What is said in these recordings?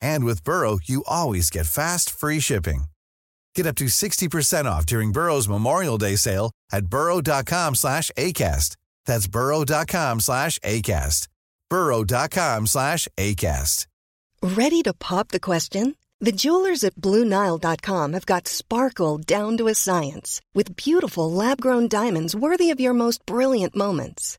And with Burrow, you always get fast, free shipping. Get up to 60% off during Burrow's Memorial Day sale at burrow.com slash ACAST. That's burrow.com slash ACAST. burrow.com slash ACAST. Ready to pop the question? The jewelers at BlueNile.com have got sparkle down to a science with beautiful lab grown diamonds worthy of your most brilliant moments.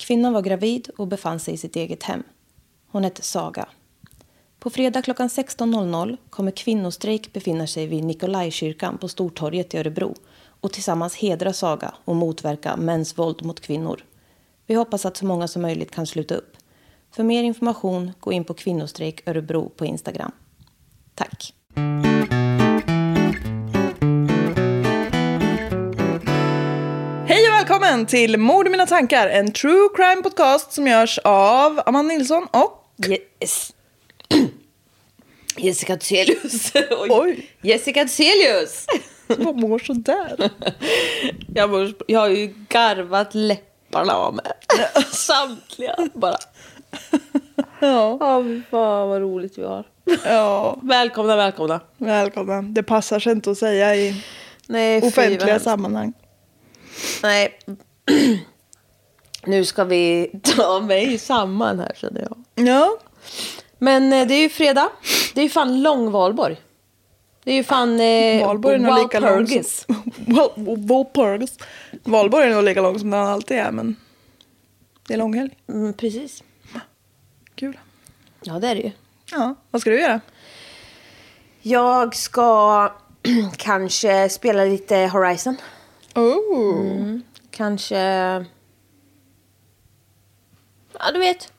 Kvinnan var gravid och befann sig i sitt eget hem. Hon hette Saga. På fredag klockan 16.00 kommer kvinnostrejk befinna sig vid Nikolajkyrkan på Stortorget i Örebro och tillsammans hedra Saga och motverka mäns våld mot kvinnor. Vi hoppas att så många som möjligt kan sluta upp. För mer information, gå in på kvinnostrejk Örebro på Instagram. Tack! Välkommen till Mord i mina tankar, en true crime podcast som görs av Amanda Nilsson och... Yes. Jessica Thyselius. Oj. Oj. Jessica Thyselius. Jag mår sådär. Jag, mår, jag har ju garvat läpparna av mig. Samtliga bara. Ja. Ja, fan vad roligt vi har. ja, Välkomna, välkomna. välkomna. Det passar sig inte att säga i Nej, offentliga sammanhang. Nej. Nu ska vi ta mig samman här känner jag. Ja, Men eh, det är ju fredag. Det är ju fan långvalborg. Det är ju fan eh, Valborg är nog lika lång som... Walpurgis. Valborg är nog lika lång som den alltid är, men det är långhelg. Mm, precis. Kul. Ja, det är det ju. Ja, vad ska du göra? Jag ska kanske spela lite Horizon. Oh. Kanske... Ja, du vet.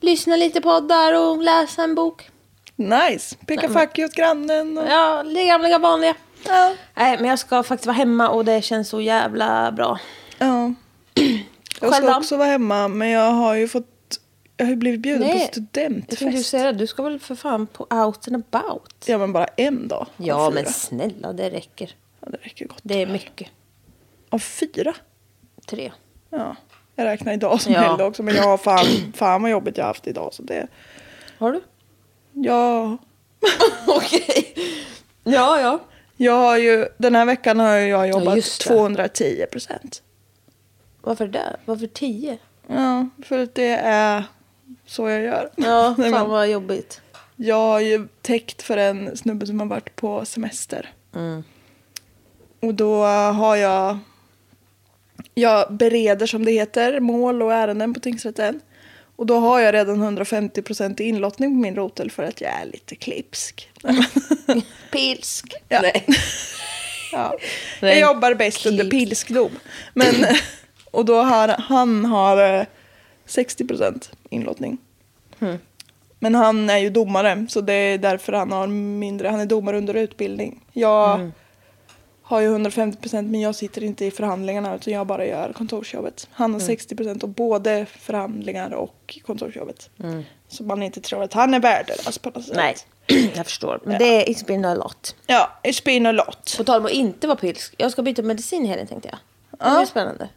Lyssna lite poddar och läsa en bok. Nice. Peka fack åt grannen. Och... Ja, det gamla vanliga. Ja. Nej, men jag ska faktiskt vara hemma och det känns så jävla bra. ja. Jag ska också vara hemma, men jag har ju fått... Jag har ju blivit bjuden Nej, på Jag studentfest. säga det. Du ska väl för fan på out and about? Ja, men bara en dag. Ja, men snälla, det räcker. Ja, det räcker gott. Det är mycket. Av fyra? Tre. Ja. Jag räknar idag som Ja. helgdag också, men jag har fan, fan vad jobbigt jag har haft idag. Så det... Har du? Ja. Okej. Ja, ja. Jag har ju, den här veckan har jag jobbat det. 210 procent. Varför det? Varför tio? Ja, för att det är så jag gör. Ja, fan vad jobbigt. Jag har ju täckt för en snubbe som har varit på semester. Mm. Och då har jag... Jag bereder, som det heter, mål och ärenden på tingsrätten. Och då har jag redan 150 procent i inlottning på min rotel för att jag är lite klipsk. Pilsk. Ja. Nej. Ja. Jag jobbar bäst under klipsk. pilskdom. Men, och då har han har eh, 60 procent inlottning. Hmm. Men han är ju domare, så det är därför han har mindre. Han är domare under utbildning. Jag Hmm. Har ju 150 procent, men jag sitter inte i förhandlingarna utan jag bara gör kontorsjobbet. Han har 60 procent och både förhandlingar och kontorsjobbet. Hmm. Så man inte tror att han är värdelös på något sätt. Nej, jag förstår. Men det är it's been a lot. Ja, it's been a lot. På tal om att inte vara pilsk. Jag ska byta medicin i helgen tänkte jag. Det är spännande.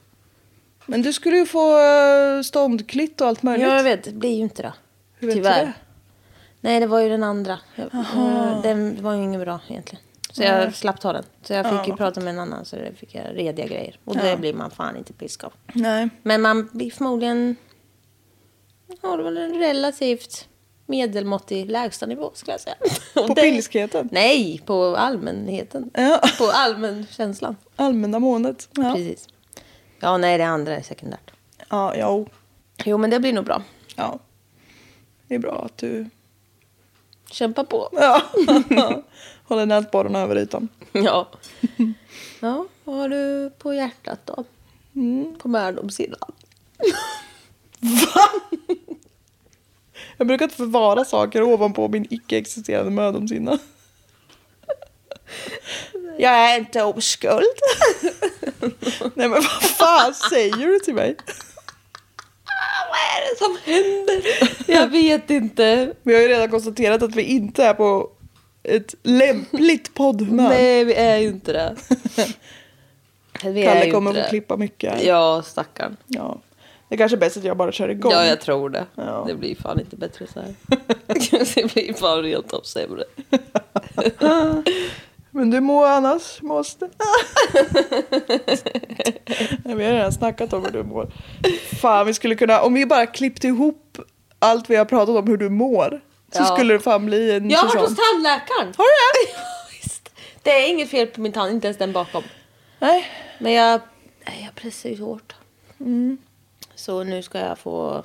Men du skulle ju få eh, ståndklitt och allt möjligt. Ja, jag vet. Det blir ju inte det. Hur vet du Tyvärr. det? Nej, det var ju den andra. Jag, den var ju inget bra egentligen. Så jag slapp ta den. Så jag fick ju prata med en annan så det fick jag rediga grejer. Och det blir man fan inte pisk av. Nej. Men man blir förmodligen... Har väl en relativt medelmåttig lägstanivå skulle jag säga. På det- pilskheten? Nej, på allmänheten. Ja. På allmänkänslan. Allmänna måendet. Ja. Precis. Ja, nej, det andra är sekundärt. Ja, ja, Jo, men det blir nog bra. ja. Det är bra att du Kämpa på. ja. håller nätborren över ytan. Ja. Ja, vad har du på hjärtat då? På mördomssidan. Jag brukar inte förvara saker ovanpå min icke-existerande mödomshinna. Jag är inte oskuld. Nej men vad fan säger du till mig? Vad är det som händer? Jag vet inte. Vi har ju redan konstaterat att vi inte är på ett lämpligt poddhumör. Nej, vi är ju inte det. Vi Kalle kommer få det. klippa mycket. här. Ja, stackarn. Ja. Det är kanske är bäst att jag bara kör igång. Ja, jag tror det. Ja. Det blir fan inte bättre så här. det blir fan rent av sämre. Men du må annars måste. Nej, vi har redan snackat om hur du mår. Fan, vi skulle kunna, om vi bara klippte ihop allt vi har pratat om hur du mår. Så skulle det fan bli en Jag har varit hos tandläkaren. Har du det? Det är inget fel på min tand, inte ens den bakom. Nej. Men jag, nej, jag pressar ju så hårt. Så nu ska jag få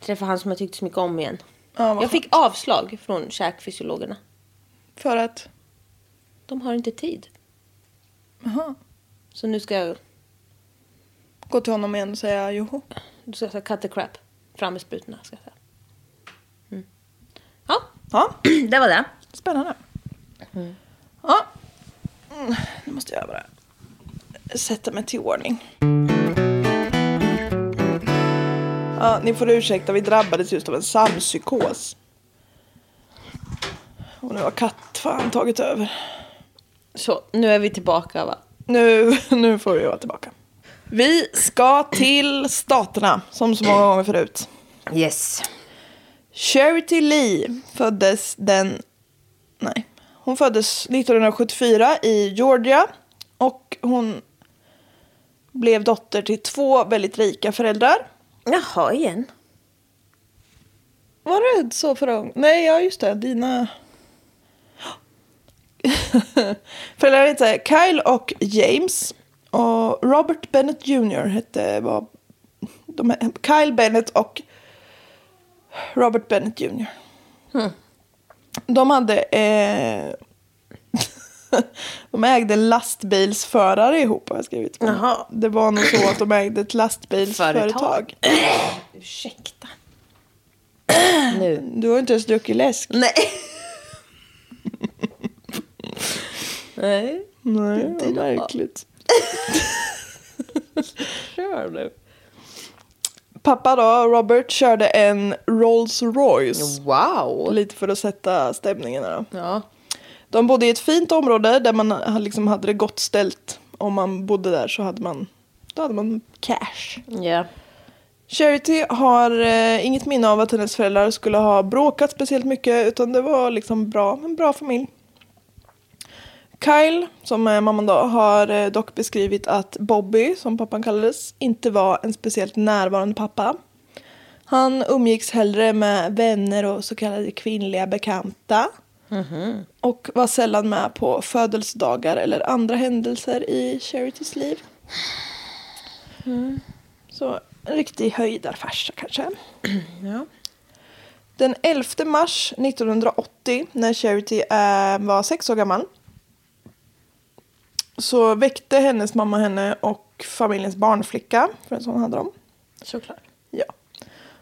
träffa han som jag tyckte så mycket om igen. Ja, jag fick avslag från käkfysiologerna. För att? De har inte tid. Jaha. Så nu ska jag, Gå till honom igen och säga joho. nu ska jag säga cut the crap. Fram med sprutorna ska jag säga. Mm. Ja, Ja, det var det. spännande. Ja. Mm, Nu måste jag bara sätta mig till ordning. Ja, ni får ursäkta, vi drabbades just av en sampsykos. Och nu har kattfan tagit över. Så, nu är vi tillbaka va? Nu, nu får vi vara tillbaka. Vi ska till staterna, som så många gånger förut. Yes. Charity Lee föddes den... Nej. Hon föddes 1974 i Georgia. Och hon blev dotter till två väldigt rika föräldrar. Jaha, igen. Var det så förra gången? Nej, ja just det. Dina... Föräldrar hette Kyle och James. Och Robert Bennett Jr. hette... Var, de, Kyle Bennett och Robert Bennett Jr. De hade... Eh, de ägde lastbilsförare ihop har jag skrivit. Jaha. Det var nog så att de ägde ett lastbilsföretag. Företag. Ursäkta. nu. Du har inte ens druckit läsk. Nej. Nej. Nej, vad märkligt. Kör nu. Pappa då, Robert, körde en Rolls Royce. Wow. Lite för att sätta stämningen då. Ja. De bodde i ett fint område där man liksom hade det gott ställt. Om man bodde där så hade man, då hade man cash. Ja. Charity har eh, inget minne av att hennes föräldrar skulle ha bråkat speciellt mycket utan det var liksom bra, en bra familj. Kyle, som är mamman då, har eh, dock beskrivit att Bobby, som pappan kallades, inte var en speciellt närvarande pappa. Han umgicks hellre med vänner och så kallade kvinnliga bekanta. Och var sällan med på födelsedagar eller andra händelser i Charities liv. Så en riktig höjdarfarsa kanske. Ja. Den 11 mars 1980 när Charity eh, var sex år gammal så väckte hennes mamma henne och familjens barnflicka, för en sån hade de. Såklart. Ja.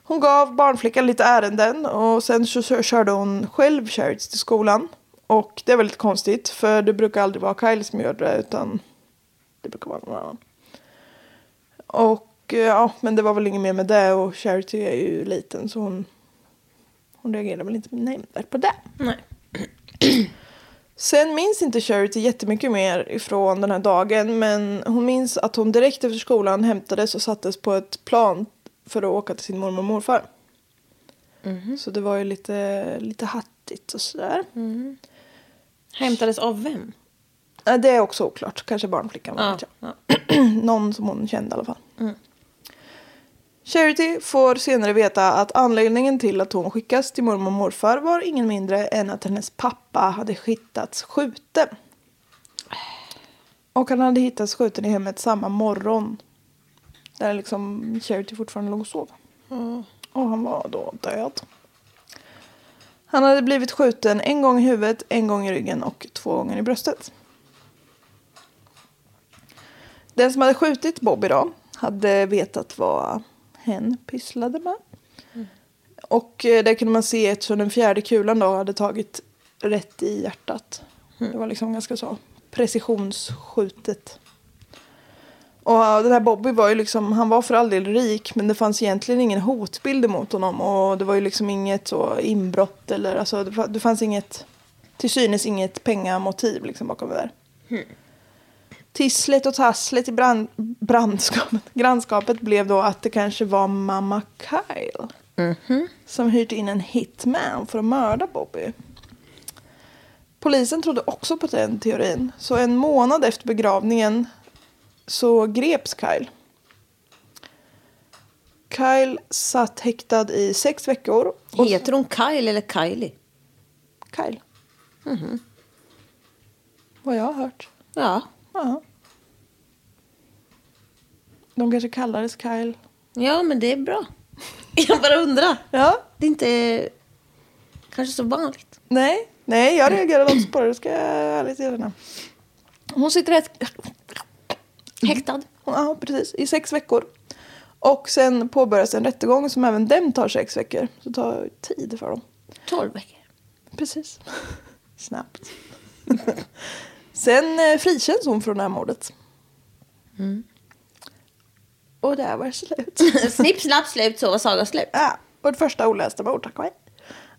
Hon gav barnflickan lite ärenden och sen så kö- körde hon själv Charity till skolan. Och det var lite konstigt för det brukar aldrig vara Kyle som gör det utan det brukar vara någon annan. Och eh, ja, men det var väl inget mer med det och Charity är ju liten så hon, hon reagerade väl inte nämnvärt på det. Nej. Sen minns inte Charity jättemycket mer ifrån den här dagen men hon minns att hon direkt efter skolan hämtades och sattes på ett plan för att åka till sin mormor och morfar. Så det var ju lite, lite hattigt och sådär. Hämtades av vem? Det är också oklart. Kanske barnflickan. Ja, ja. Någon som hon kände i alla fall. Charity får senare veta att anledningen till att hon skickas till mormor och morfar var ingen mindre än att hennes pappa hade hittats skjuten. Och han hade hittats skjuten i hemmet samma morgon. Där liksom Charity fortfarande låg och sov. Och han var då död. Han hade blivit skjuten en gång i huvudet, en gång i ryggen och två gånger i bröstet. Den som hade skjutit Bobby då hade vetat vad hen pysslade med. Och eh, där kunde man se eftersom den fjärde kulan då hade tagit rätt i hjärtat. Det var liksom ganska så precisionsskjutet. Och ja, den här Bobby var ju liksom, han var för all del rik men det fanns egentligen ingen hotbild emot honom. Och det var ju liksom inget så inbrott eller alltså det, fa- det fanns inget, till synes inget pengamotiv liksom bakom det där. Tisslet och tasslet i brand, brandskapet, grannskapet blev då att det kanske var mamma Kyle. Som hyrt in en hitman för att mörda Bobby. Polisen trodde också på den teorin. Så en månad efter begravningen så greps Kyle. Kyle satt häktad i sex veckor. Och Heter hon Kyle eller Kylie? Kyle. Vad jag har hört. Ja. Ja. De kanske kallades Kyle. Ja, men det är bra. Jag bara undrar. Ja. Det är inte kanske så vanligt. Nej, nej jag reagerade också på det. Det ska jag ärligt erkänna. Hon sitter rätt... Häktad. Ja, precis. I sex veckor. Och sen påbörjas en rättegång som även den tar sex veckor. Så det tar tid för dem. 12 veckor. Precis. Snabbt. sen eh, frikänns hon från det här mordet. Och där var det slut. Snipp, snapp, slut, så var sagan slut. Ja, vårt första olästa mord, tack och hej.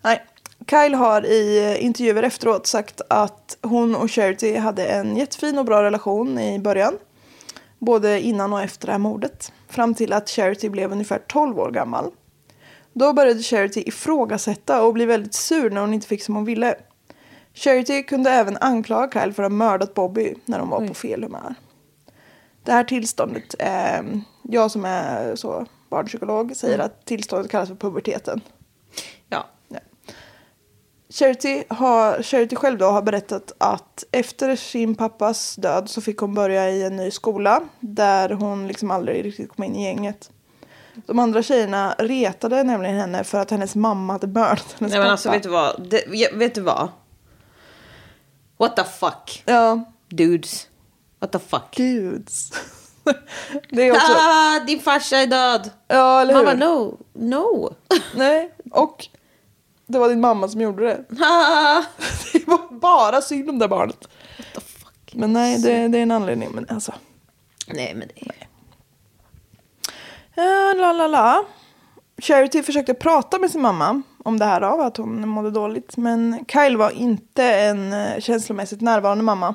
Nej. Kyle har i eh, intervjuer efteråt sagt att hon och Charity hade en jättefin och bra relation i början. Både innan och efter det här mordet. Fram till att Charity blev ungefär 12 år gammal. Då började Charity ifrågasätta och bli väldigt sur när hon inte fick som hon ville. Charity kunde även anklaga Kyle för att ha mördat Bobby när de var på fel humör. Det här tillståndet, eh, jag som är så barnpsykolog säger att tillståndet kallas för puberteten. Ja. Charity, har, Charity själv då har berättat att efter sin pappas död så fick hon börja i en ny skola där hon liksom aldrig riktigt kom in i gänget. De andra tjejerna retade nämligen henne för att hennes mamma hade mördat hennes Nej men pappa. alltså vet du vad? Det, ja, vet du vad? What the fuck? Ja, Dudes. What the fuck? guds. det är också... Ah, din farsa är död. Ja, eller hur? bara no, no. Nej, och det var din mamma som gjorde det. Ah. Det var bara synd om det barnet. What the fuck? Men nej, det, det är en anledning. Men alltså... Nej men det Ja, la la la. Charity försökte prata med sin mamma om det här av att hon mådde dåligt. Men Kyle var inte en eh, känslomässigt närvarande mamma.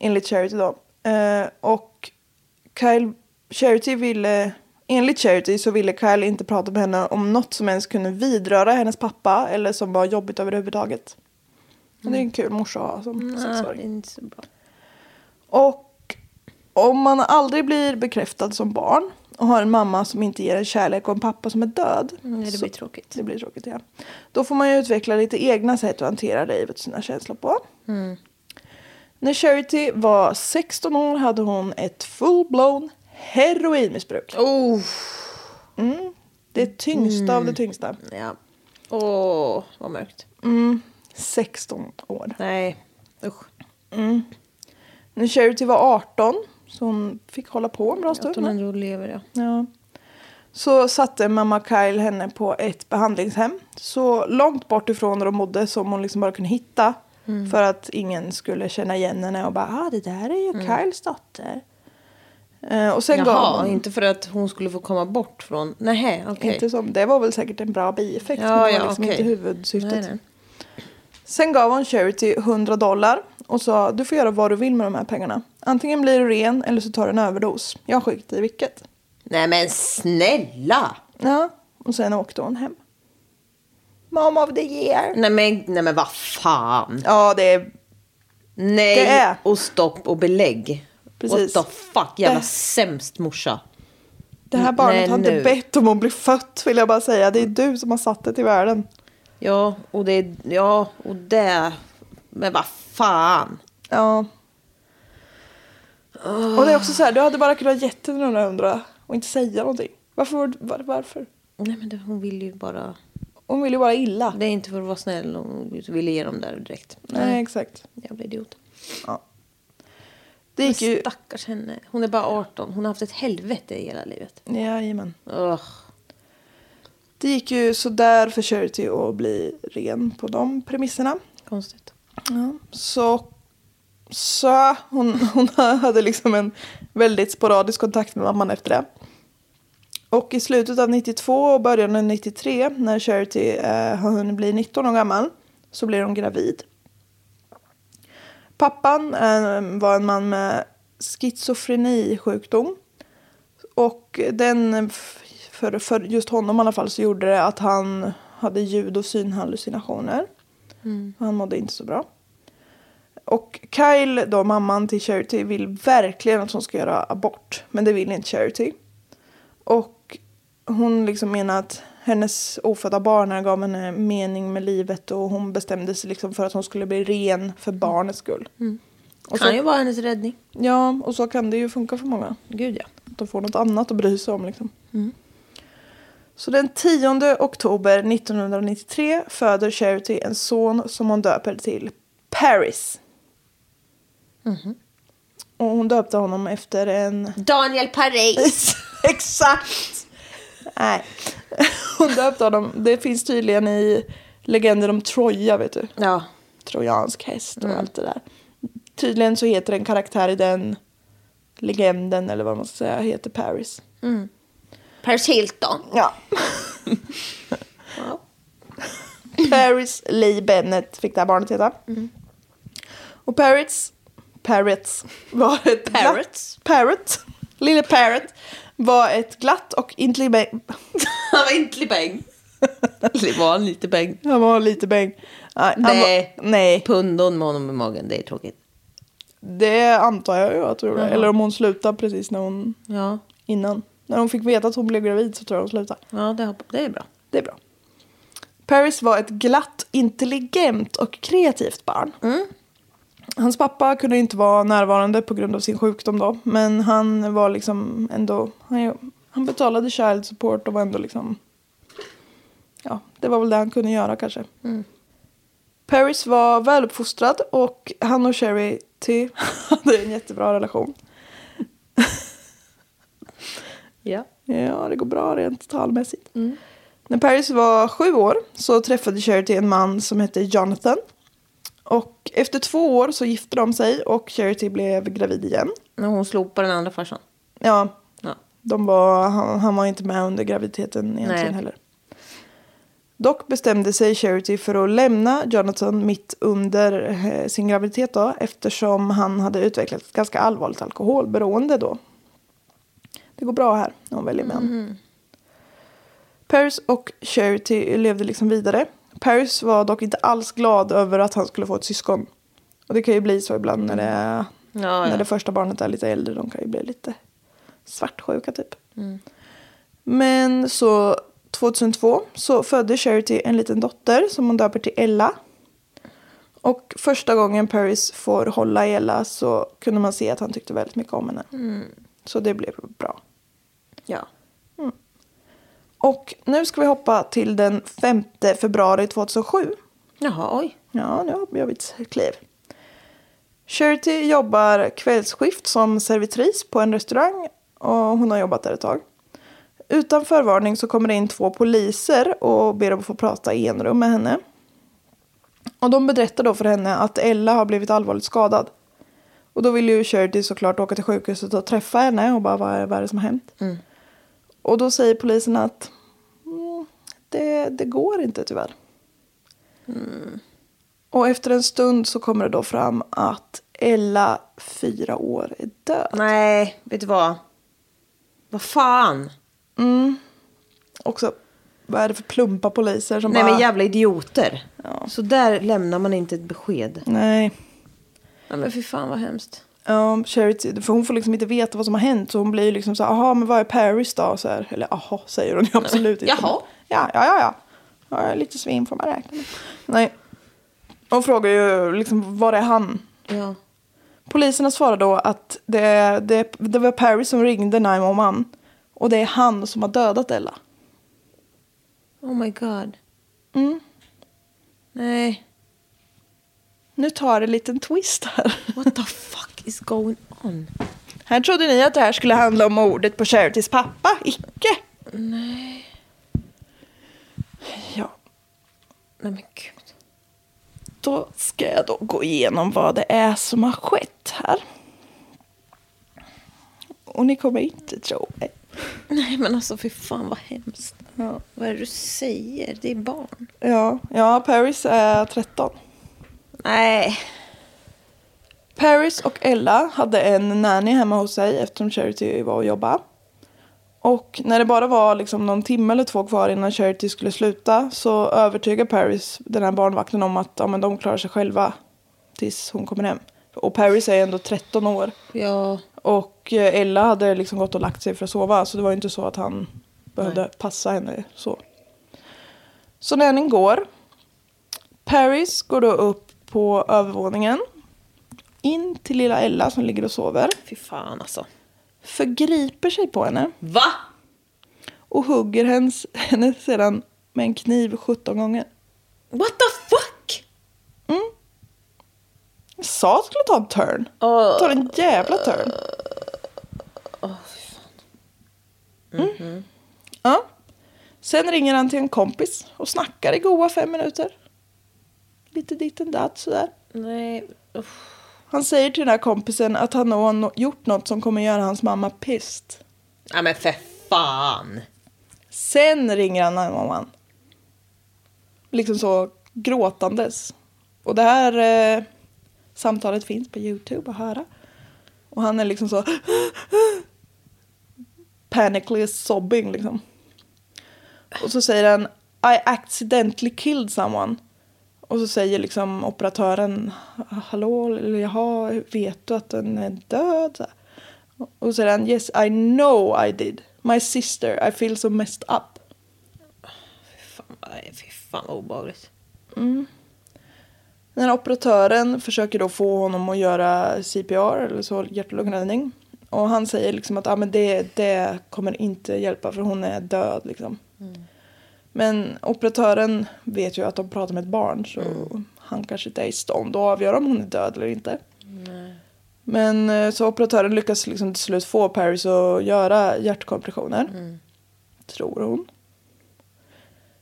Enligt Charity då. Eh, och Kyle, Charity ville, enligt Charity så ville Kyle inte prata med henne om något som ens kunde vidröra hennes pappa. Eller som var jobbigt överhuvudtaget. Och det är en kul morsa att ha som Ah, det sexåring. är inte så bra. Och om man aldrig blir bekräftad som barn och har en mamma som inte ger en kärlek och en pappa som är död. Mm, det så- blir tråkigt. Det blir tråkigt, ja. Då får man ju utveckla lite egna sätt att hantera livet och sina känslor på. Mm. När Charity var 16 år hade hon ett full-blown heroinmissbruk. Oh. Det tyngsta Mm. av det tyngsta. Ja. Åh, vad mörkt. 16 år. Nej, usch. När Charity var 18, så hon fick hålla på en bra Att stund. hon va? ändå lever ja. Ja. Så satte mamma Kyle henne på ett behandlingshem. Så långt bort ifrån där de bodde som hon liksom bara kunde hitta. För att ingen skulle känna igen henne och bara ah det där är ju Kyles dotter. Eh, och sen gav Jaha, hon, inte för att hon skulle få komma bort från... Nej, okej. som, det var väl säkert en bra bieffekt Ja, men det var ja, liksom okej. inte huvudsyftet. Nej, nej. Sen gav hon Charity 100 dollar och sa du får göra vad du vill med de här pengarna. Antingen blir du ren eller så tar du en överdos. Jag skiter i vilket. Nej men snälla! Ja, och sen åkte hon hem. Mom of the year. Nej men, nej men vad fan. Ja, det är... Nej Det är. och stopp och belägg. Precis. What the fuck, jävla Det- sämst morsa. Det här barnet Nej, har inte nu. bett om att bli fött vill jag bara säga. Det är du som har satt det till världen. Ja, och det, ja, och det. Men vad fan. Ja. Och det är också så här, du hade bara kunnat gett henne några hundra och inte säga någonting. Varför? var- Var, varför? Nej men det, hon vill ju bara. Hon vill ju bara illa. Det är inte för att vara snäll. Hon ville ge dem där direkt. Nej, exakt. Jävla idiot. Ja. Det gick ju... stackars henne. Hon är bara 18. Hon har haft ett helvete i hela livet. Jajamän. Ugh. Det gick ju sådär för Charity att bli ren på de premisserna. Konstigt. Ja. Så, så hon, hon hade liksom en väldigt sporadisk kontakt med mamman efter det. Och i slutet av 92 och början av 93 när Charity eh, har hunnit bli 19 år gammal så blir hon gravid. Pappan eh, var en man med schizofrenisjukdom. Och den, för, för just honom i alla fall, så gjorde det att han hade ljud och synhallucinationer. Och Han mådde inte så bra. Och Kyle, då mamman till Charity, vill verkligen att hon ska göra abort. Men det vill inte Charity. Och hon liksom menar att hennes ofödda barn gav henne mening med livet och hon bestämde sig liksom för att hon skulle bli ren för barnets skull. Och Kan så, ju vara hennes räddning. ja, och så kan det ju funka för många. Gud ja. Att de får något annat att bry sig om. Liksom. Så den 10 oktober 1993 föder Charity en son som hon döper till Paris. Och hon döpte honom efter en... Daniel Paris. Exakt! Nej. Hon döpte honom. Det finns tydligen i legender om Troja, vet du. ja. Trojansk häst och allt det där. Tydligen så heter en karaktär i den legenden, eller vad man ska säga, heter Paris. Paris Hilton. Ja. Paris Lee Bennett fick det här barnet heta. Och Parrots, Parrots var ett Parrots? glatt, Parrot, lille Parrot var ett glatt och intelligent, Han var inte bäng. Det var han lite bäng. han var lite bäng. Nej, Nej. Var, nej, Pundon med honom i magen, det är tråkigt. det antar jag ju att hon gjorde. Eller om hon slutade precis när hon, Ja, innan. När hon fick veta att hon blev gravid så tror jag hon slutade. ja det, det är bra. Det är bra. Paris var ett glatt, intelligent och kreativt barn. Hans pappa kunde inte vara närvarande på grund av sin sjukdom då. Men han var liksom ändå... Han, han betalade child support och var ändå liksom... Ja, det var väl det han kunde göra kanske. Paris var väluppfostrad och han och Charity hade en jättebra relation. Ja. Ja, det går bra rent talmässigt. När Paris var sju år så träffade Charity en man som hette Jonathan. Och efter två år så gifte de sig och Charity blev gravid igen. När hon slog på den andra farsan. Ja, Ja. de var, han, han var inte med under graviditeten egentligen Nej. heller. Dock bestämde sig Charity för att lämna Jonathan mitt under eh, sin graviditet då, eftersom han hade utvecklat ett ganska allvarligt alkoholberoende då. Det går bra här när hon väljer män. Paris och Charity levde liksom vidare. Paris var dock inte alls glad över att han skulle få ett syskon. Och det kan ju bli så ibland när det, är, Ja, när ja. det första barnet är lite äldre. De kan ju bli lite svartsjuka typ. Men så 2002 så födde Charity en liten dotter som hon döper till Ella. Och första gången Paris får hålla Ella så kunde man se att han tyckte väldigt mycket om henne. Så det blev bra. Ja. Och nu ska vi hoppa till den 5 februari 2007. Jaha, oj. Ja, nu gör vi ett kliv. Charity jobbar kvällsskift som servitris på en restaurang och hon har jobbat där ett tag. Utan förvarning så kommer det in två poliser och ber om att få prata i enrum med henne. Och de berättar då för henne att Ella har blivit allvarligt skadad. Och då vill ju Charity såklart åka till sjukhuset och träffa henne och bara vad är, vad är det som har hänt? Och då säger polisen att mm, det, det går inte tyvärr. Och efter en stund så kommer det då fram att Ella, fyra år, är död. Nej, vet du vad? Vad fan? Också vad är det för plumpa poliser som Nej bara... men jävla idioter. Så där lämnar man inte ett besked. Nej. Ja, men fy fan vad hemskt. Ja, Charity, för hon får liksom inte veta vad som har hänt. Så hon blir liksom så här, jaha, men vad är Paris då? Så här, eller jaha, säger hon ju absolut inte. Jaha. Ja, ja, ja, ja. ja jag är lite svin får man räkna med. Nej. Hon frågar ju liksom, var är han? Ja. Poliserna svarar då att det, det, det var Paris som ringde 911. Och det är han som har dödat Ella. Oh my god. Mm. Nej. Nu tar det en liten twist här. What the fuck is going on? Här trodde ni att det här skulle handla om mordet på Charities pappa. Icke. Nej. Ja, Nej men gud. då ska jag då gå igenom vad det är som har skett här. Och ni kommer inte tro mig. Nej men alltså fy fan vad hemskt. Ja, Vad är det du säger? Det är barn. ja, ja Paris är 13. Nej. Paris och Ella hade en nanny hemma hos sig eftersom Charity var och jobba. Och när det bara var liksom någon timme eller två kvar innan Charity skulle sluta så övertygade Paris den här barnvakten om att ja, men de klarar sig själva tills hon kommer hem. Och Paris är ändå 13 år. Ja. Och eh, Ella hade liksom gått och lagt sig för att sova så det var inte så att han behövde Nej. passa henne så. Så nannyn går. Paris går då upp på övervåningen. In till lilla Ella som ligger och sover. Fy fan alltså. Förgriper sig på henne. Va? Och hugger hens, henne sedan med en kniv 17 gånger. What the fuck? Jag sa att skulle ta en turn. Det tar en jävla turn. Mm. Ja. Sen ringer han till en kompis och snackar i goa fem minuter. Lite ditt och datt sådär. Nej. Uff. Han säger till den här kompisen att han har gjort något som kommer göra hans mamma pissed. Nej men för fan. Sen ringer han 911. Liksom så gråtandes. Och det här eh, samtalet finns på YouTube att höra. Och han är liksom så panically sobbing liksom. Och så säger han I accidentally killed someone. Och så säger liksom operatören hallå, eller jaha, vet du att den är död? Och så säger han yes I know I did. My sister, I feel so messed up. Fan, fy fan vad obehagligt. Den här operatören försöker då få honom att göra CPR, eller så hjärt och lungräddning. Och han säger liksom att ah, men det, det kommer inte hjälpa för hon är död. Liksom. Men operatören vet ju att de pratar med ett barn så han kanske inte är i stånd att avgöra om hon är död eller inte. Men eh, så operatören lyckas liksom till slut få Paris att göra hjärtkompressioner. Tror hon.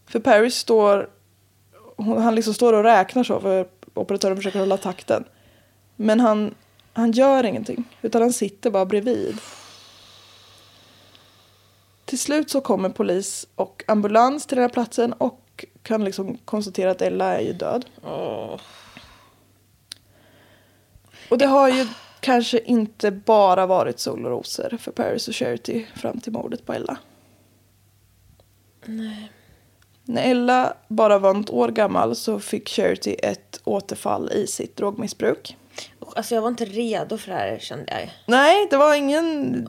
För Paris står hon, han liksom står och räknar så för operatören försöker hålla takten. Men han, han gör ingenting utan han sitter bara bredvid. Till slut så kommer polis och ambulans till den här platsen och kan liksom konstatera att Ella är ju död. Och det har ju kanske inte bara varit sol och rosor för Paris och Charity fram till mordet på Ella. När Ella bara var något år gammal så fick Charity ett återfall i sitt drogmissbruk. Alltså jag var inte redo för det här kände jag. Nej, det var ingen...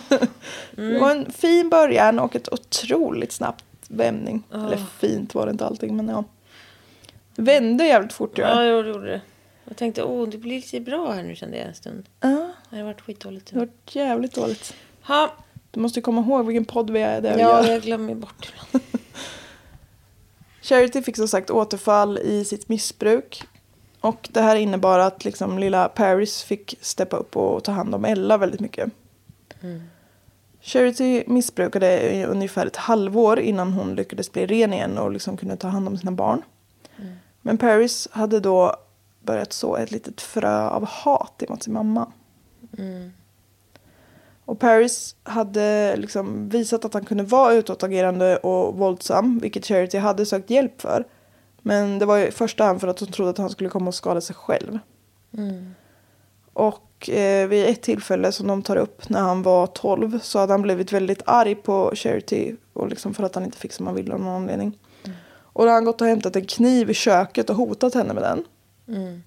Det var en fin början och ett otroligt snabbt vändning. Eller fint var det inte allting men ja. Vände jävligt fort Ja, jag gjorde det. Jag tänkte, åh, det blir lite bra här nu kände jag en stund. Ja, Det har varit skitdåligt. det var jävligt dåligt. Ha. Du måste komma ihåg vilken podd vi är där Ja, jag glömmer bort ibland. Charity fick som sagt återfall i sitt missbruk. Och det här innebar att liksom lilla Paris fick steppa upp och ta hand om Ella väldigt mycket. Charity missbrukade i ungefär ett halvår innan hon lyckades bli ren igen och liksom kunde ta hand om sina barn. Men Paris hade då börjat så ett litet frö av hat emot sin mamma. Och Paris hade liksom visat att han kunde vara utåtagerande och våldsam, vilket Charity hade sökt hjälp för. Men det var i första hand för att hon trodde att han skulle komma och skada sig själv. Och eh, vid ett tillfälle som de tar upp när han var 12 så hade han blivit väldigt arg på Charity och liksom för att han inte fick som han ville av någon anledning. Och då har han gått och hämtat en kniv i köket och hotat henne med den.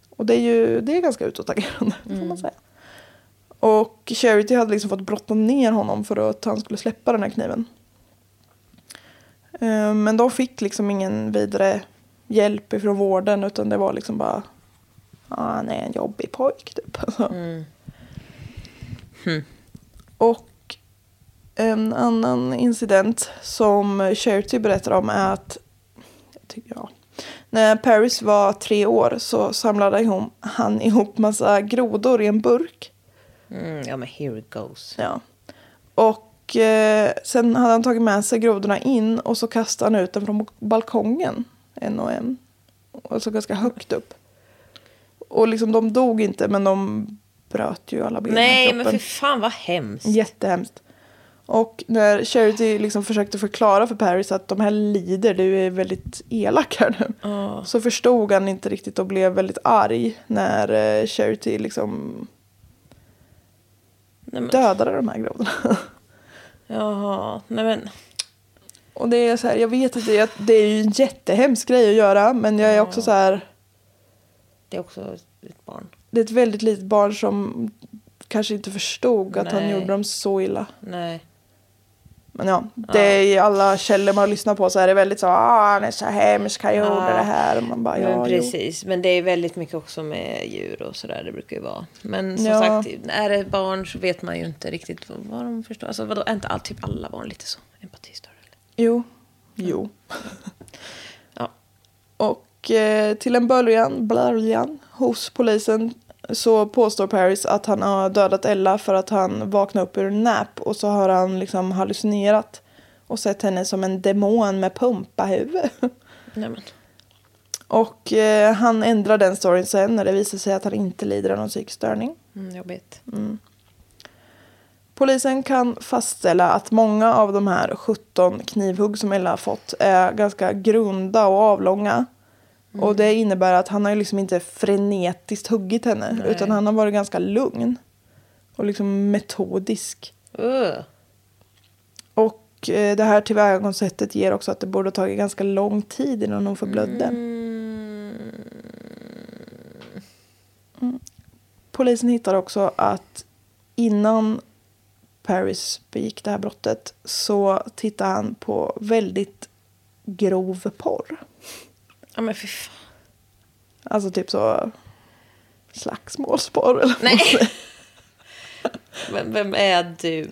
Och det är ju det är ganska utåtagerande får man säga. Och Charity hade liksom fått brotta ner honom för att han skulle släppa den här kniven. Eh, Men de fick liksom ingen vidare hjälp ifrån vården utan det var liksom bara ah, han är en jobbig pojk typ. Alltså. Och en annan incident som Charity berättar om är att tycker, ja, när Paris var tre år så samlade ihop, han ihop massa grodor i en burk. Mm, ja, men here it goes. Ja. Och eh, sen hade han tagit med sig grodorna in och så kastade han ut dem från balkongen. En och en. Alltså ganska högt upp. Och liksom de dog inte men de bröt ju alla ben i Nej, men för fan vad hemskt. Jättehemskt. Och när Charity liksom försökte förklara för Paris att de här lider, du är väldigt elak här nu. Så förstod han inte riktigt och blev väldigt arg när eh, Charity liksom Nej, men, dödade de här grodorna. jaha, nej men. Och det är så här, jag vet att det, det är ju en jättehemsk grej att göra men jag är också så här, Det är också ett barn. det är ett väldigt litet barn som kanske inte förstod att han gjorde dem så illa. Nej. Men ja, det är i alla källor man lyssnar på så är det väldigt så, ah han är så hemsk, han gjorde Ja. det här. Och man bara, ja, men jo. precis. Men det är väldigt mycket också med djur och sådär. Det brukar ju vara. Men som Ja. sagt, är det barn så vet man ju inte riktigt vad, de förstår. Alltså vadå, är inte all, typ alla barn lite så empatistörda? Jo, jo. Ja. Och eh, till en början, början hos polisen så påstår Paris att han har dödat Ella för att han vaknade upp ur en nap och så har han liksom hallucinerat och sett henne som en demon med pumpahuvud. Nej, men. Och eh, han ändrar den storyn sen när det visar sig att han inte lider av någon psykisk störning. Mm, jobbigt. Polisen kan fastställa att många av de här 17 knivhugg som Ella har fått är ganska grunda och avlånga. Och det innebär att han har ju liksom inte frenetiskt huggit henne utan han har varit ganska lugn. Och liksom metodisk. Uh. Och eh, det här tillvägagångssättet ger också att det borde ha tagit ganska lång tid innan hon förblödde. Mm. Polisen hittar också att innan Paris begick det här brottet så tittade han på väldigt grov porr. Ja men fy fan. Alltså typ så slagsmålsporr eller Nej. säger. Vem, är du?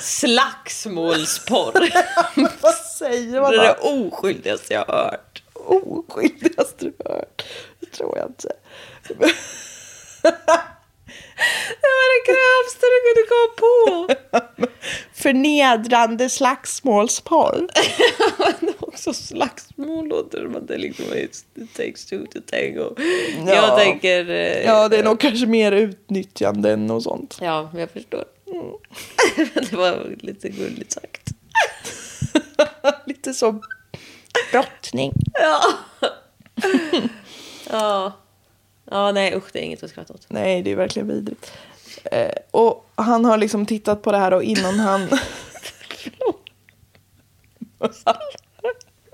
Slagsmålsporr. Vad säger man Det är det oskyldigaste jag har hört. Oskyldigaste du hört. Det tror jag inte. Det var det grövsta du kunde komma på. Förnedrande slagsmålsporr. Också slagsmål låter som att det liksom är it takes two to tango. Ja. Jag tänker... eh, Ja, det är nog kanske mer utnyttjande än och sånt. Ja, jag förstår. det var lite gulligt sagt. Lite så brottning. Ja. ja. Ja, nej usch, det är inget att skratta åt. Nej, det är verkligen vidrigt. Eh, och han har liksom tittat på det här och innan han...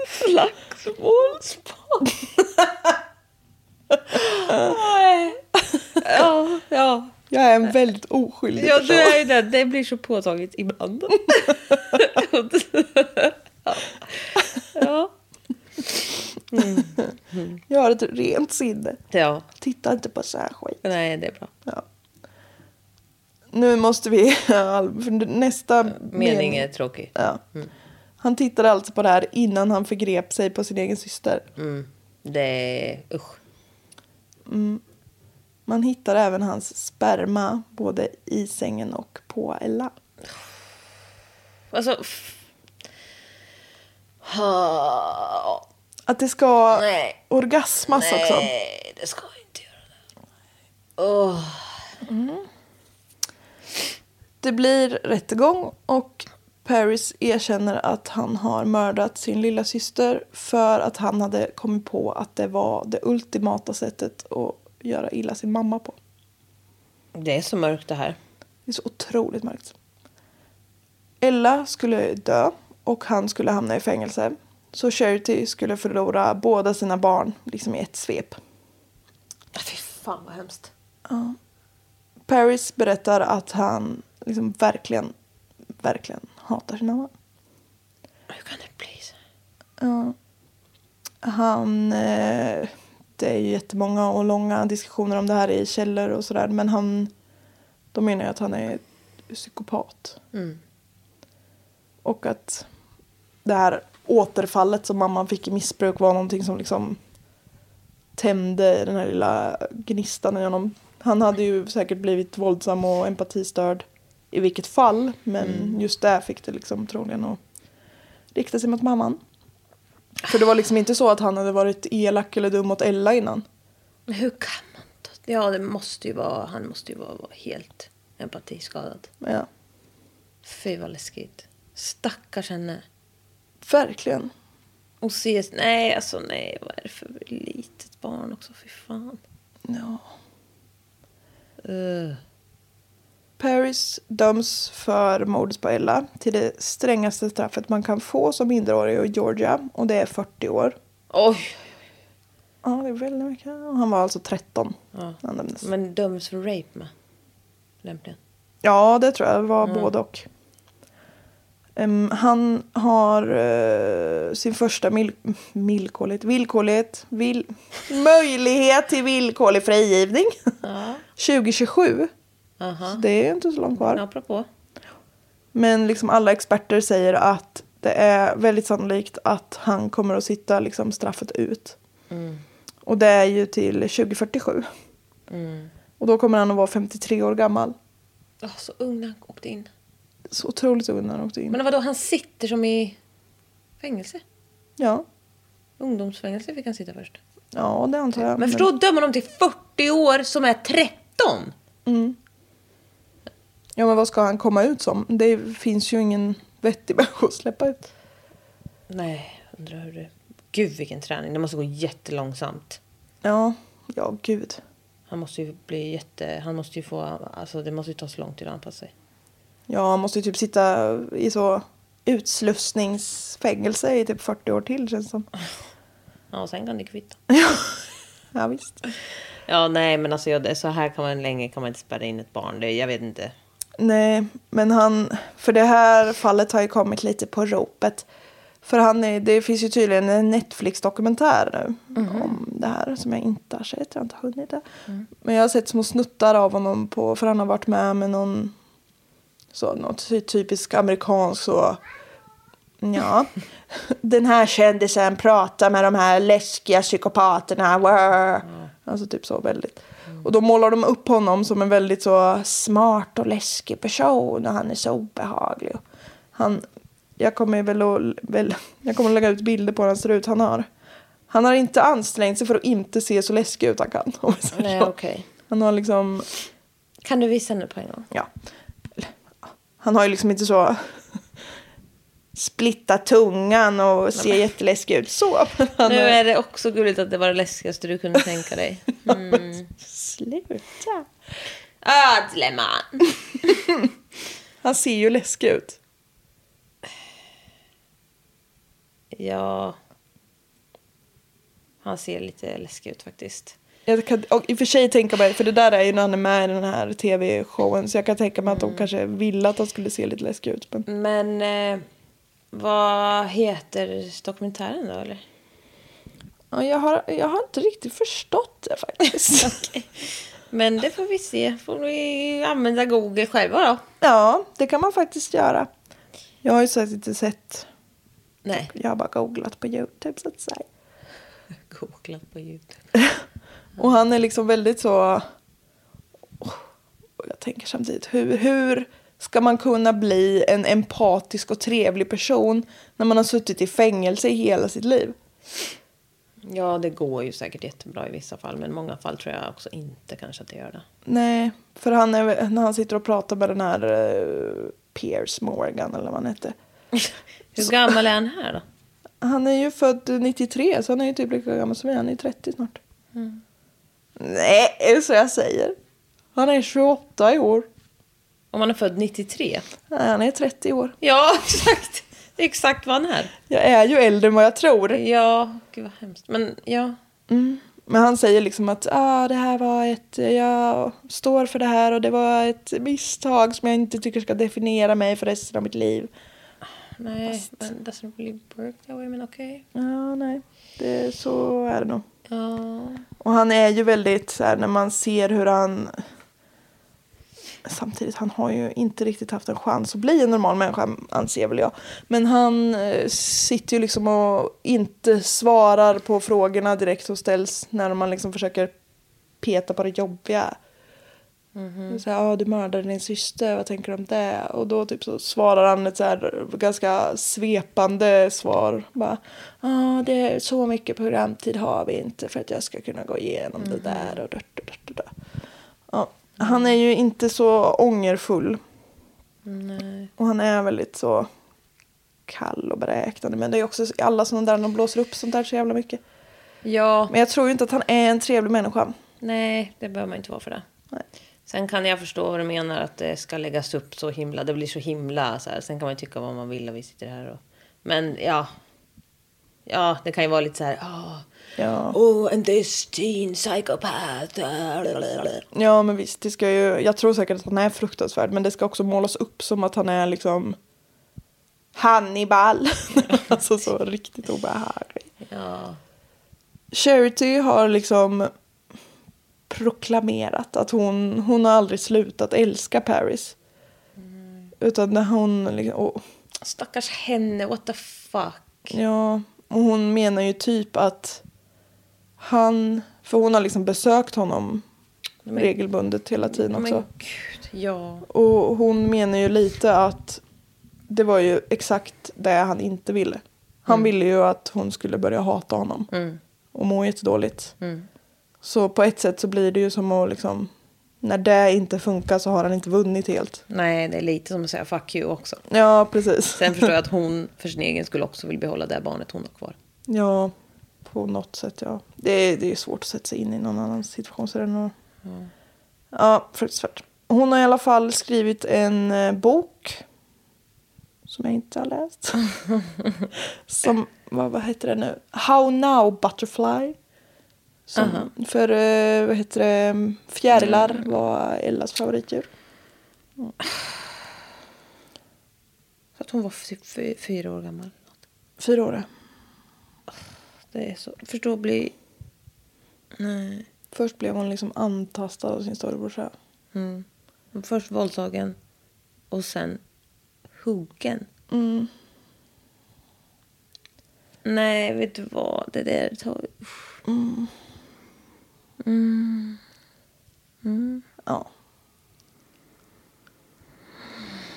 Slagsmålspodd. Ja, ja. Jag är en väldigt oskyldig Ja, person. du är det. Det blir så påtagligt ibland. ja. ja. Jag har ett rent sinne. Ja. Titta inte på så här skit. Nej, det är bra. Ja. Nu måste vi... Nästa Mening är tråkig. Ja. Han tittade alltså på det här innan han förgrep sig på sin egen syster. Det är... Usch. Man hittar även hans sperma både i sängen och på Ella. Alltså... Att det ska Nej. orgasmas också. nej, det ska jag inte göra. Det. Åh. Det blir rättegång och Paris erkänner att han har mördat sin lilla syster för att han hade kommit på att det var det ultimata sättet att göra illa sin mamma på. Det är så mörkt det här. Det är så otroligt mörkt. Ella skulle dö och han skulle hamna i fängelse. Så Charity skulle förlora båda sina barn liksom i ett svep. Fy fan vad hemskt. Paris berättar att han liksom verkligen, verkligen hatar sin mamma. Hur kan det bli så? Ja. Han... Eh, det är ju jättemånga och långa diskussioner om det här i källor och sådär. Men han... De menar ju att han är psykopat. Och att det här återfallet som mamman fick i missbruk var någonting som liksom tände den här lilla gnistan i honom. Han hade ju säkert blivit våldsam och empatistörd i vilket fall. Men just där fick det liksom troligen att rikta sig mot mamman. För det var liksom inte så att han hade varit elak eller dum mot Ella innan. Men hur kan man då? Ja, det måste ju vara... Han måste ju vara, vara helt empatiskadad. Ja, Fy vad läskigt. Stackars henne. Verkligen. Och se... Nej, alltså nej. Vad är det för litet barn också? Fy fan. Ja. Uh. Paris döms för mordet på Ella till det strängaste straffet man kan få som minderårig i Georgia. Och det är 40 år. Oj! Ja, det är väldigt mycket. Han var alltså 13 Ja. när han dömdes. Men döms för rape med. Lämpligen. Ja, det tror jag. Det var både och. Em, han har eh, sin första mil villkorligt, villkorligt, vill möjlighet till villkorlig frigivning. 2027. Aha. Så det är inte så långt kvar. Apropå. Men liksom alla experter säger att det är väldigt sannolikt att han kommer att sitta liksom straffet ut. Och det är ju till 2047. Och då kommer han att vara 53 år gammal. Oh, så ung när han åkte in. Så otroligt ung när han åkte in. Men vadå, han sitter som i fängelse? Ja. Ungdomsfängelse fick han sitta först. ja, det antar jag. Men förstå, döma dem till 40 år som är 13! Ja, men vad ska han komma ut som? Det finns ju ingen vettig människa att släppa ut. Nej, undrar hur det... Gud vilken träning. Det måste gå jättelångsamt. Ja, ja gud. Han måste ju bli jätte... Han måste ju få... Alltså det måste ju ta så lång tid att anpassa sig. Ja, han måste ju typ sitta i så utslussningsfängelse i typ 40 år till känns som. Ja, och sen kan det kvitta. Ja, visst. Ja, nej, men alltså ja, det, så här kan man länge kan man inte spärra in ett barn. Det, jag vet inte. Nej, men han... För det här fallet har ju kommit lite på ropet. För han är, det finns ju tydligen en Netflix-dokumentär nu om det här som jag inte har sett. Jag har inte hunnit det. Men jag har sett små snuttar av honom på... För han har varit med med någon... Så, något ty- typisk amerikansk så... Ja. Den här kändisen pratar med de här läskiga psykopaterna. Wow. Alltså typ så väldigt. Och då målar de upp honom som en väldigt så smart och läskig person. Och han är så obehaglig. Han, jag kommer väl att, väl, jag kommer att lägga ut bilder på hur han ser ut. Han har, han har inte ansträngt sig för att inte se så läskig ut han kan. Nej, okej. Han har liksom, Kan du visa nu på en gång? ja. Han har ju liksom inte så splitta tungan och ser jätteläskig ut. Så. Nu är det också gulligt att det var det läskigaste du kunde tänka dig. Sluta. Ödleman! Han ser ju läskig ut. Ja. Han ser lite läskig ut faktiskt. Jag kan och i och för sig tänka mig, för det där är ju när han är med i den här tv-showen. Så jag kan tänka mig att Mm. de kanske ville att han skulle se lite läskig ut. Men... Men eh, vad heter dokumentären då eller? Ja, jag, har, jag har inte riktigt förstått det faktiskt. Men det får vi se. Får vi använda Google själva då? ja, det kan man faktiskt göra. Jag har ju sagt inte sett. Nej. Jag har bara googlat på YouTube så att säga. Googlat på YouTube. Och han är liksom väldigt så... Och jag tänker samtidigt, hur, hur ska man kunna bli en empatisk och trevlig person när man har suttit i fängelse i hela sitt liv? Ja, det går ju säkert jättebra i vissa fall. Men i många fall tror jag också inte kanske att det gör det. Nej, för han är, när han sitter och pratar med den här uh, Piers Morgan eller vad han hette. Hur gammal är han här då? Han är ju född 93 så han är ju typ lika gammal som jag. Han är 30 snart. Nej, är det så jag säger? Han är 28 i år. Om han är född 93? Nej, han är 30 år. Ja, exakt. Det är exakt vad han är. Jag är ju äldre än vad jag tror. Ja, gud vad hemskt. Men ja. Men han säger liksom att ah, det här var ett, jag står för det här och det var ett misstag som jag inte tycker ska definiera mig för resten av mitt liv. Nej, men doesn't really work that way. Men okej. Ja, nej, det, så är det nog. Ja. Och han är ju väldigt så här när man ser hur han... Samtidigt, han har ju inte riktigt haft en chans att bli en normal människa, anser väl jag. Men han eh, sitter ju liksom och inte svarar på frågorna direkt som ställs när man liksom försöker peta på det jobbiga. Så här, ah, du mördade din syster, vad tänker du om det? Och då typ så svarar han ett så här ganska svepande svar. Bara, ah, det är så mycket programtid har vi inte för att jag ska kunna gå igenom det där och och dött och dött. Ja, han är ju inte så ångerfull. Nej. Och han är väldigt så kall och beräknande. Men det är också alla sådana där, de blåser upp sånt där så jävla mycket. Ja. Men jag tror ju inte att han är en trevlig människa. Nej, det behöver man inte vara för det. Nej. Sen kan jag förstå vad du menar att det ska läggas upp så himla. Det blir så himla så här. Sen kan man ju tycka vad man vill och vi sitter här och. Men ja. Ja, det kan ju vara lite så här. Oh, Ja. oh and this teen psychopath. Ja men visst, det ska ju, jag tror säkert att han är fruktansvärd men det ska också målas upp som att han är liksom Hannibal. alltså så riktigt obehaglig. Ja. Charity har liksom proklamerat att hon, hon har aldrig slutat älska Paris. Utan när hon liksom, och, Stackars henne, what the fuck. ja, och hon menar ju typ att han, för hon har liksom besökt honom Men- regelbundet hela tiden också. Men gud, ja. Och hon menar ju lite att det var ju exakt det han inte ville. Han ville ju att hon skulle börja hata honom. Mm. Och må jättedåligt. Mm. Så på ett sätt så blir det ju som att liksom. När det inte funkar så har han inte vunnit helt. Nej, det är lite som att säga fuck you också. Ja, precis. Sen förstår jag att hon för sin egen skull också vill behålla det barnet hon har kvar. Ja, på något sätt ja. Det är, det är svårt att sätta sig in i någon annan situation. Så det är nog... Ja, fruktansvärt. Hon har i alla fall skrivit en eh, bok. Som jag inte har läst. som, vad, vad heter det nu? How now butterfly. Som, För, eh, vad heter det, fjärilar var Ellas favoritdjur. Så att hon var typ fy- fyra år gammal. Fyra år. Det är så... Förstå bli... Nej. Först blev hon liksom antastad av sin storebrorsa. Mm. Först våldtagen och sen huggen. Mm. Nej, vet du vad? Det där tar... Ja.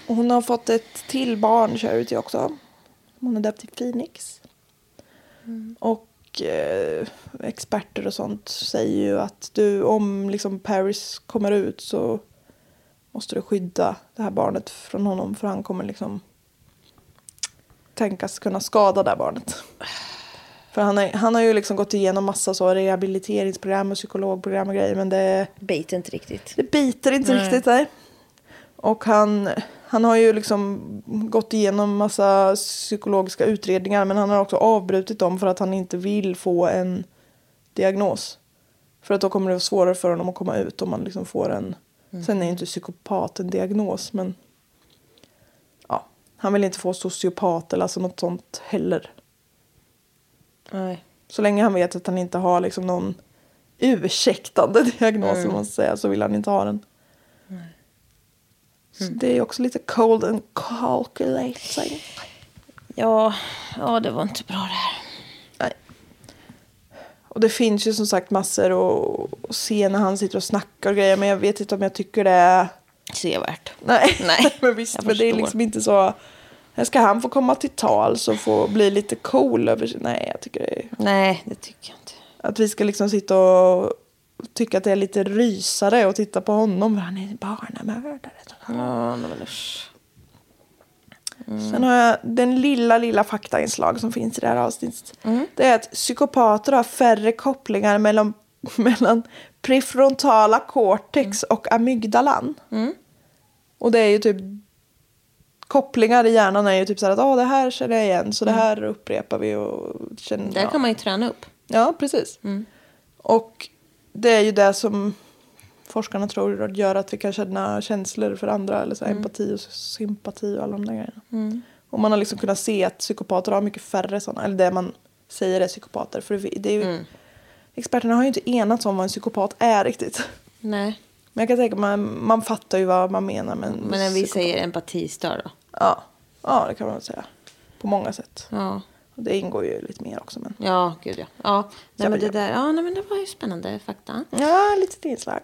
Och hon har fått ett till barn, Charity också. Som hon har döpt till Phoenix. Och eh, experter och sånt säger ju att du, om liksom Paris kommer ut så måste du skydda det här barnet från honom. För han kommer liksom tänkas kunna skada det här barnet. För han, är, han har ju liksom gått igenom massa så rehabiliteringsprogram och psykologprogram och grejer. Men det Biter inte riktigt. det biter inte Nej. riktigt där. Och han, han har ju liksom gått igenom massa psykologiska utredningar men han har också avbrutit dem för att han inte vill få en diagnos. För att då kommer det vara svårare för honom att komma ut om man liksom får en... Sen är ju inte psykopat en diagnos men... Ja, han vill inte få sociopat eller alltså något sånt heller. Nej. Så länge han vet att han inte har liksom någon ursäktande diagnos om man säga, så vill han inte ha den. Så det är också lite cold and calculating. Ja, ja, det var inte bra det här. Nej. Och det finns ju som sagt massor att se när han sitter och snackar och grejer. Men jag vet inte om jag tycker det är... Sevärt. Nej, Nej, men visst. Men det är liksom inte så... Här ska han få komma till tals och få bli lite cool över sig. Nej, jag tycker det är... Nej, det tycker jag inte. Att vi ska liksom sitta och tycka att det är lite rysare och titta på honom. Han är barnamördare. Ja, men usch. Sen har jag den lilla, lilla faktainslag som finns i det här avsnittet. Det är att psykopater har färre kopplingar mellan, mellan prefrontala cortex och amygdalan. Och det är ju typ kopplingar i hjärnan är ju typ så här att "Åh, det här känner jag igen så det här upprepar vi och känner... Där ja. kan man ju träna upp. Ja, precis. Och det är ju det som forskarna tror gör att vi kan känna känslor för andra. Eller så här, empati och sympati och alla de där grejerna. Och man har liksom kunnat se att psykopater har mycket färre sådana. Eller det man säger är psykopater. För det är ju, Experterna har ju inte enats om vad en psykopat är riktigt. Nej. Men jag kan tänka mig, man, man fattar ju vad man menar med en Men när vi psykopat. säger empatistörd då? Ja. ja, det kan man väl säga. På många sätt. Ja. Och det ingår ju lite mer också. Men... Ja, gud ja. Ja, nej, men det där, ja, nej, men det var ju spännande fakta. Ja, lite inslag.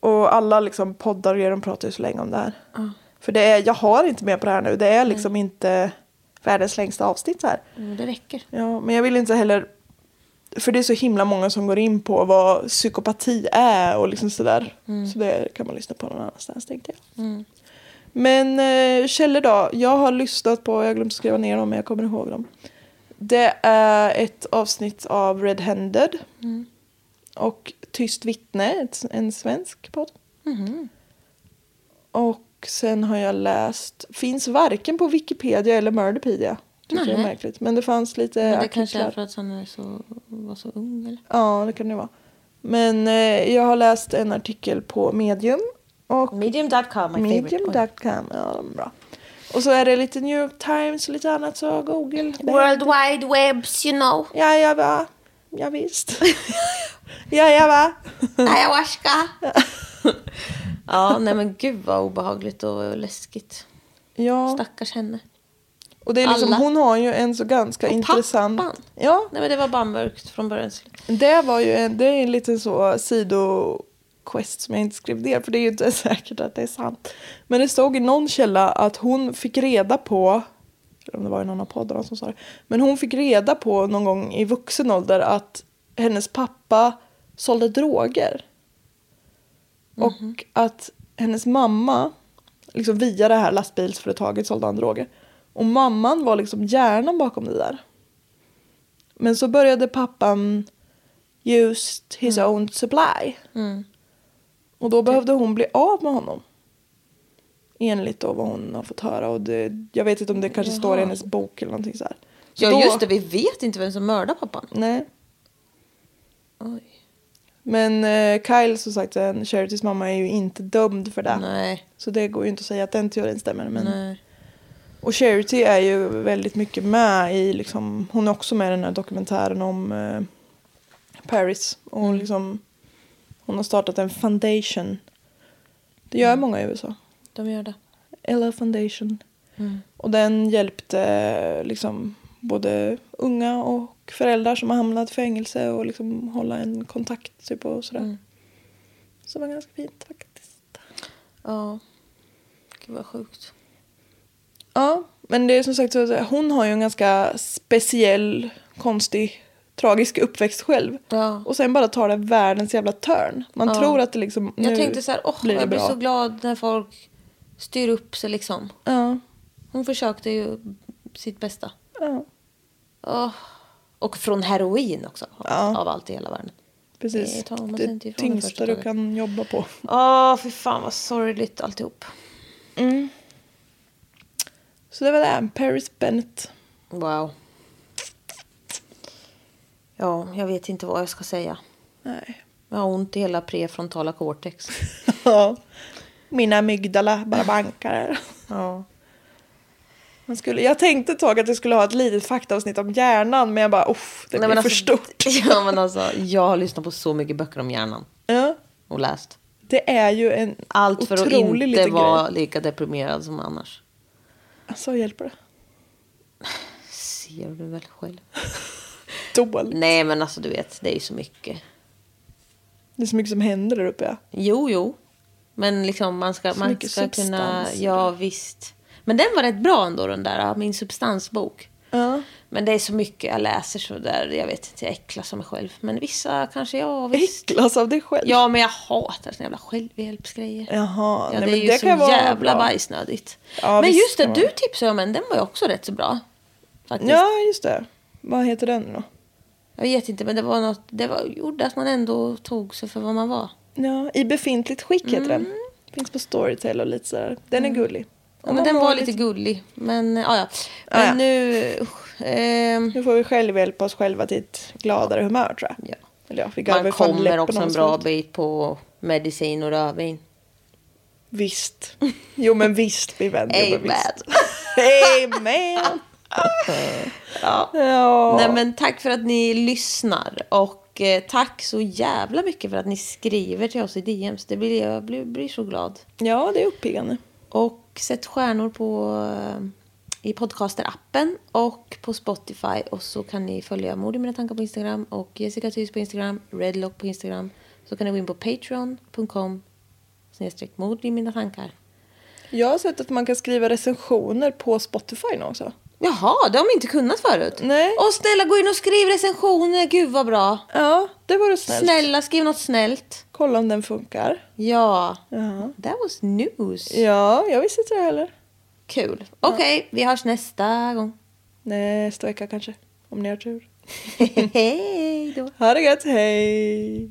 Och alla liksom poddar och de pratar ju så länge om det här. För det är, jag har inte med på det här nu. Det är liksom inte världens längsta avsnitt här. Mm, det räcker. Ja, men jag vill inte heller... För det är så himla många som går in på vad psykopati är och liksom sådär. Så det kan man lyssna på någon annanstans tänkte jag. Men eh, källor då? Jag har lyssnat på, jag har glömt skriva ner dem men jag kommer ihåg dem. Det är ett avsnitt av Red Handed. Och Tyst vittne, en svensk podd. Och sen har jag läst, finns varken på Wikipedia eller Murderpedia. Tycker jag är märkligt. Men det fanns lite Men det artiklar. kanske är för att han är så, var så ung eller? Ja, det kan det vara. Men eh, jag har läst en artikel på Medium. Och Medium.com, my. Medium.com, ja de är bra. Och så är det lite New York Times och lite annat så Google. World Wide Webs, you know. Ja, jag va. Ja, visst. ja, jag va. Ayahuasca. ja, nej men gud vad obehagligt och läskigt. Ja, Stackars henne. och det är liksom, alla. hon har ju en så ganska Och intressant... pappan. Ja, Nej men det var bara mörkt från början det var ju en, det är en liten så sidoquest som jag inte skrev ner för det är ju inte säkert att det är sant. Men det stod i någon källa att hon fick reda på, eller om det var i någon av poddarna som sa det, men hon fick reda på någon gång i vuxen ålder att hennes pappa sålde droger. Och att hennes mamma, liksom via det här lastbilsföretaget sålde han droger. Och mamman var liksom hjärnan bakom det där. Men så började pappan used his own supply. Och då behövde hon bli av med honom. Enligt då vad hon har fått höra. Och det, jag vet inte om det kanske står i hennes bok eller någonting så här. Så Ja då- just det, vi vet inte vem som mördade pappan. Nej. Oj. Men eh, Kyle som sagt, en Charities mamma är ju inte dömd för det. Nej, Så det går ju inte att säga att den teorin stämmer. Men... nej. Och Charity är ju väldigt mycket med i, liksom, hon är också med i den här dokumentären om eh, Paris. Och Mm. liksom, hon har startat en foundation. Det gör Mm. många i USA. De gör det. Ella Foundation. Mm. Och den hjälpte liksom både unga och föräldrar som har hamnat i fängelse och liksom hålla en kontakt typ och sådär. Mm. Så det var ganska fint faktiskt. Ja. Gud vad sjukt. Ja, men det är som sagt så att hon har ju en ganska speciell, konstig, tragisk uppväxt själv. Ja. Och sen bara tar det världens jävla turn. Man Ja. tror att det liksom nu Jag tänkte så här, åh, blir jag blir så glad när folk styr upp sig liksom. Ja, Hon försökte ju sitt bästa. ja, Åh. Och från heroin också. Ja. Av allt i hela världen. precis. Det Det tyngsta du kan jobba på. Åh, fy fan vad sorgligt alltihop. Så det var det. Paris Bennett. Wow. Ja, jag vet inte vad jag ska säga. Nej. Jag har ont i hela prefrontala cortex. Ja. Mina amygdala bara bankar. Ja. Man skulle, jag tänkte ett tag att jag skulle ha ett litet faktaavsnitt om hjärnan men jag bara uff, det Nej, blir men för alltså, stort. Ja, men alltså, jag har lyssnat på så mycket böcker om hjärnan. Ja, Och läst. det är ju en Allt för att inte vara lika deprimerad som annars. Alltså hjälper det? Ser du väl själv? Dåligt. Nej, men alltså du vet, det är ju så mycket. Det är så mycket som händer där uppe ja. Jo, jo. Men liksom man ska, Så man ska kunna... substans. Ja, visst. Men den var rätt bra ändå, den där, min substansbok. Ja. Men det är så mycket jag läser så där, jag vet inte, jag äcklas av mig själv. Men vissa kanske, ja visst. Äcklas av dig själv? Ja, men jag hatar såna jävla självhjälpsgrejer. Jaha, Ja, nej, det är men ju det så jävla bajsnödigt. Ja, men just det, du tipsade om en, den var ju också rätt så bra. Faktiskt. Ja, just det. Vad heter den då? Jag vet inte, men det var något, det var, gjorde att man ändå tog sig för vad man var. Ja, I befintligt skick heter Mm. den. Finns på Storytel och lite sådär. Den är gullig. Ja, men den var lite gullig. Men ja, ja. Men Ja, nu... ehm, Nu får vi själv hjälpa oss själva till ett gladare humör tror jag. ja. Eller vi Man kommer också en bra bit på medicin och rödvin. Visst. Jo men visst min vän. Jo, men Amen. visst. Amen. Ja. Ja. Nej, men tack för att ni lyssnar. Och eh, tack så jävla mycket för att ni skriver till oss i DMs. Det blir, jag blir, blir så glad. ja, det är uppiggande. Och sätt stjärnor på, eh, i podcaster-appen och på Spotify. Och så kan ni följa Mord i mina tankar på Instagram och Jessica Thys på Instagram, Redlock på Instagram. Så kan ni gå in på patreon.com snedstreck mord i mina tankar. Jag har sett att man kan skriva recensioner på Spotify nu också. Jaha, det har de inte kunnat förut. Nej. Och snälla gå in och skriv recensioner, gud vad bra. Ja, det var snällt. Snälla skriv något snällt. Kolla om den funkar. Ja, Ja, that was news. ja jag visste inte det heller. Kul. Okej, vi hörs nästa gång. Nästa vecka kanske. Om ni har tur. Hej då. Ha det gött, hej!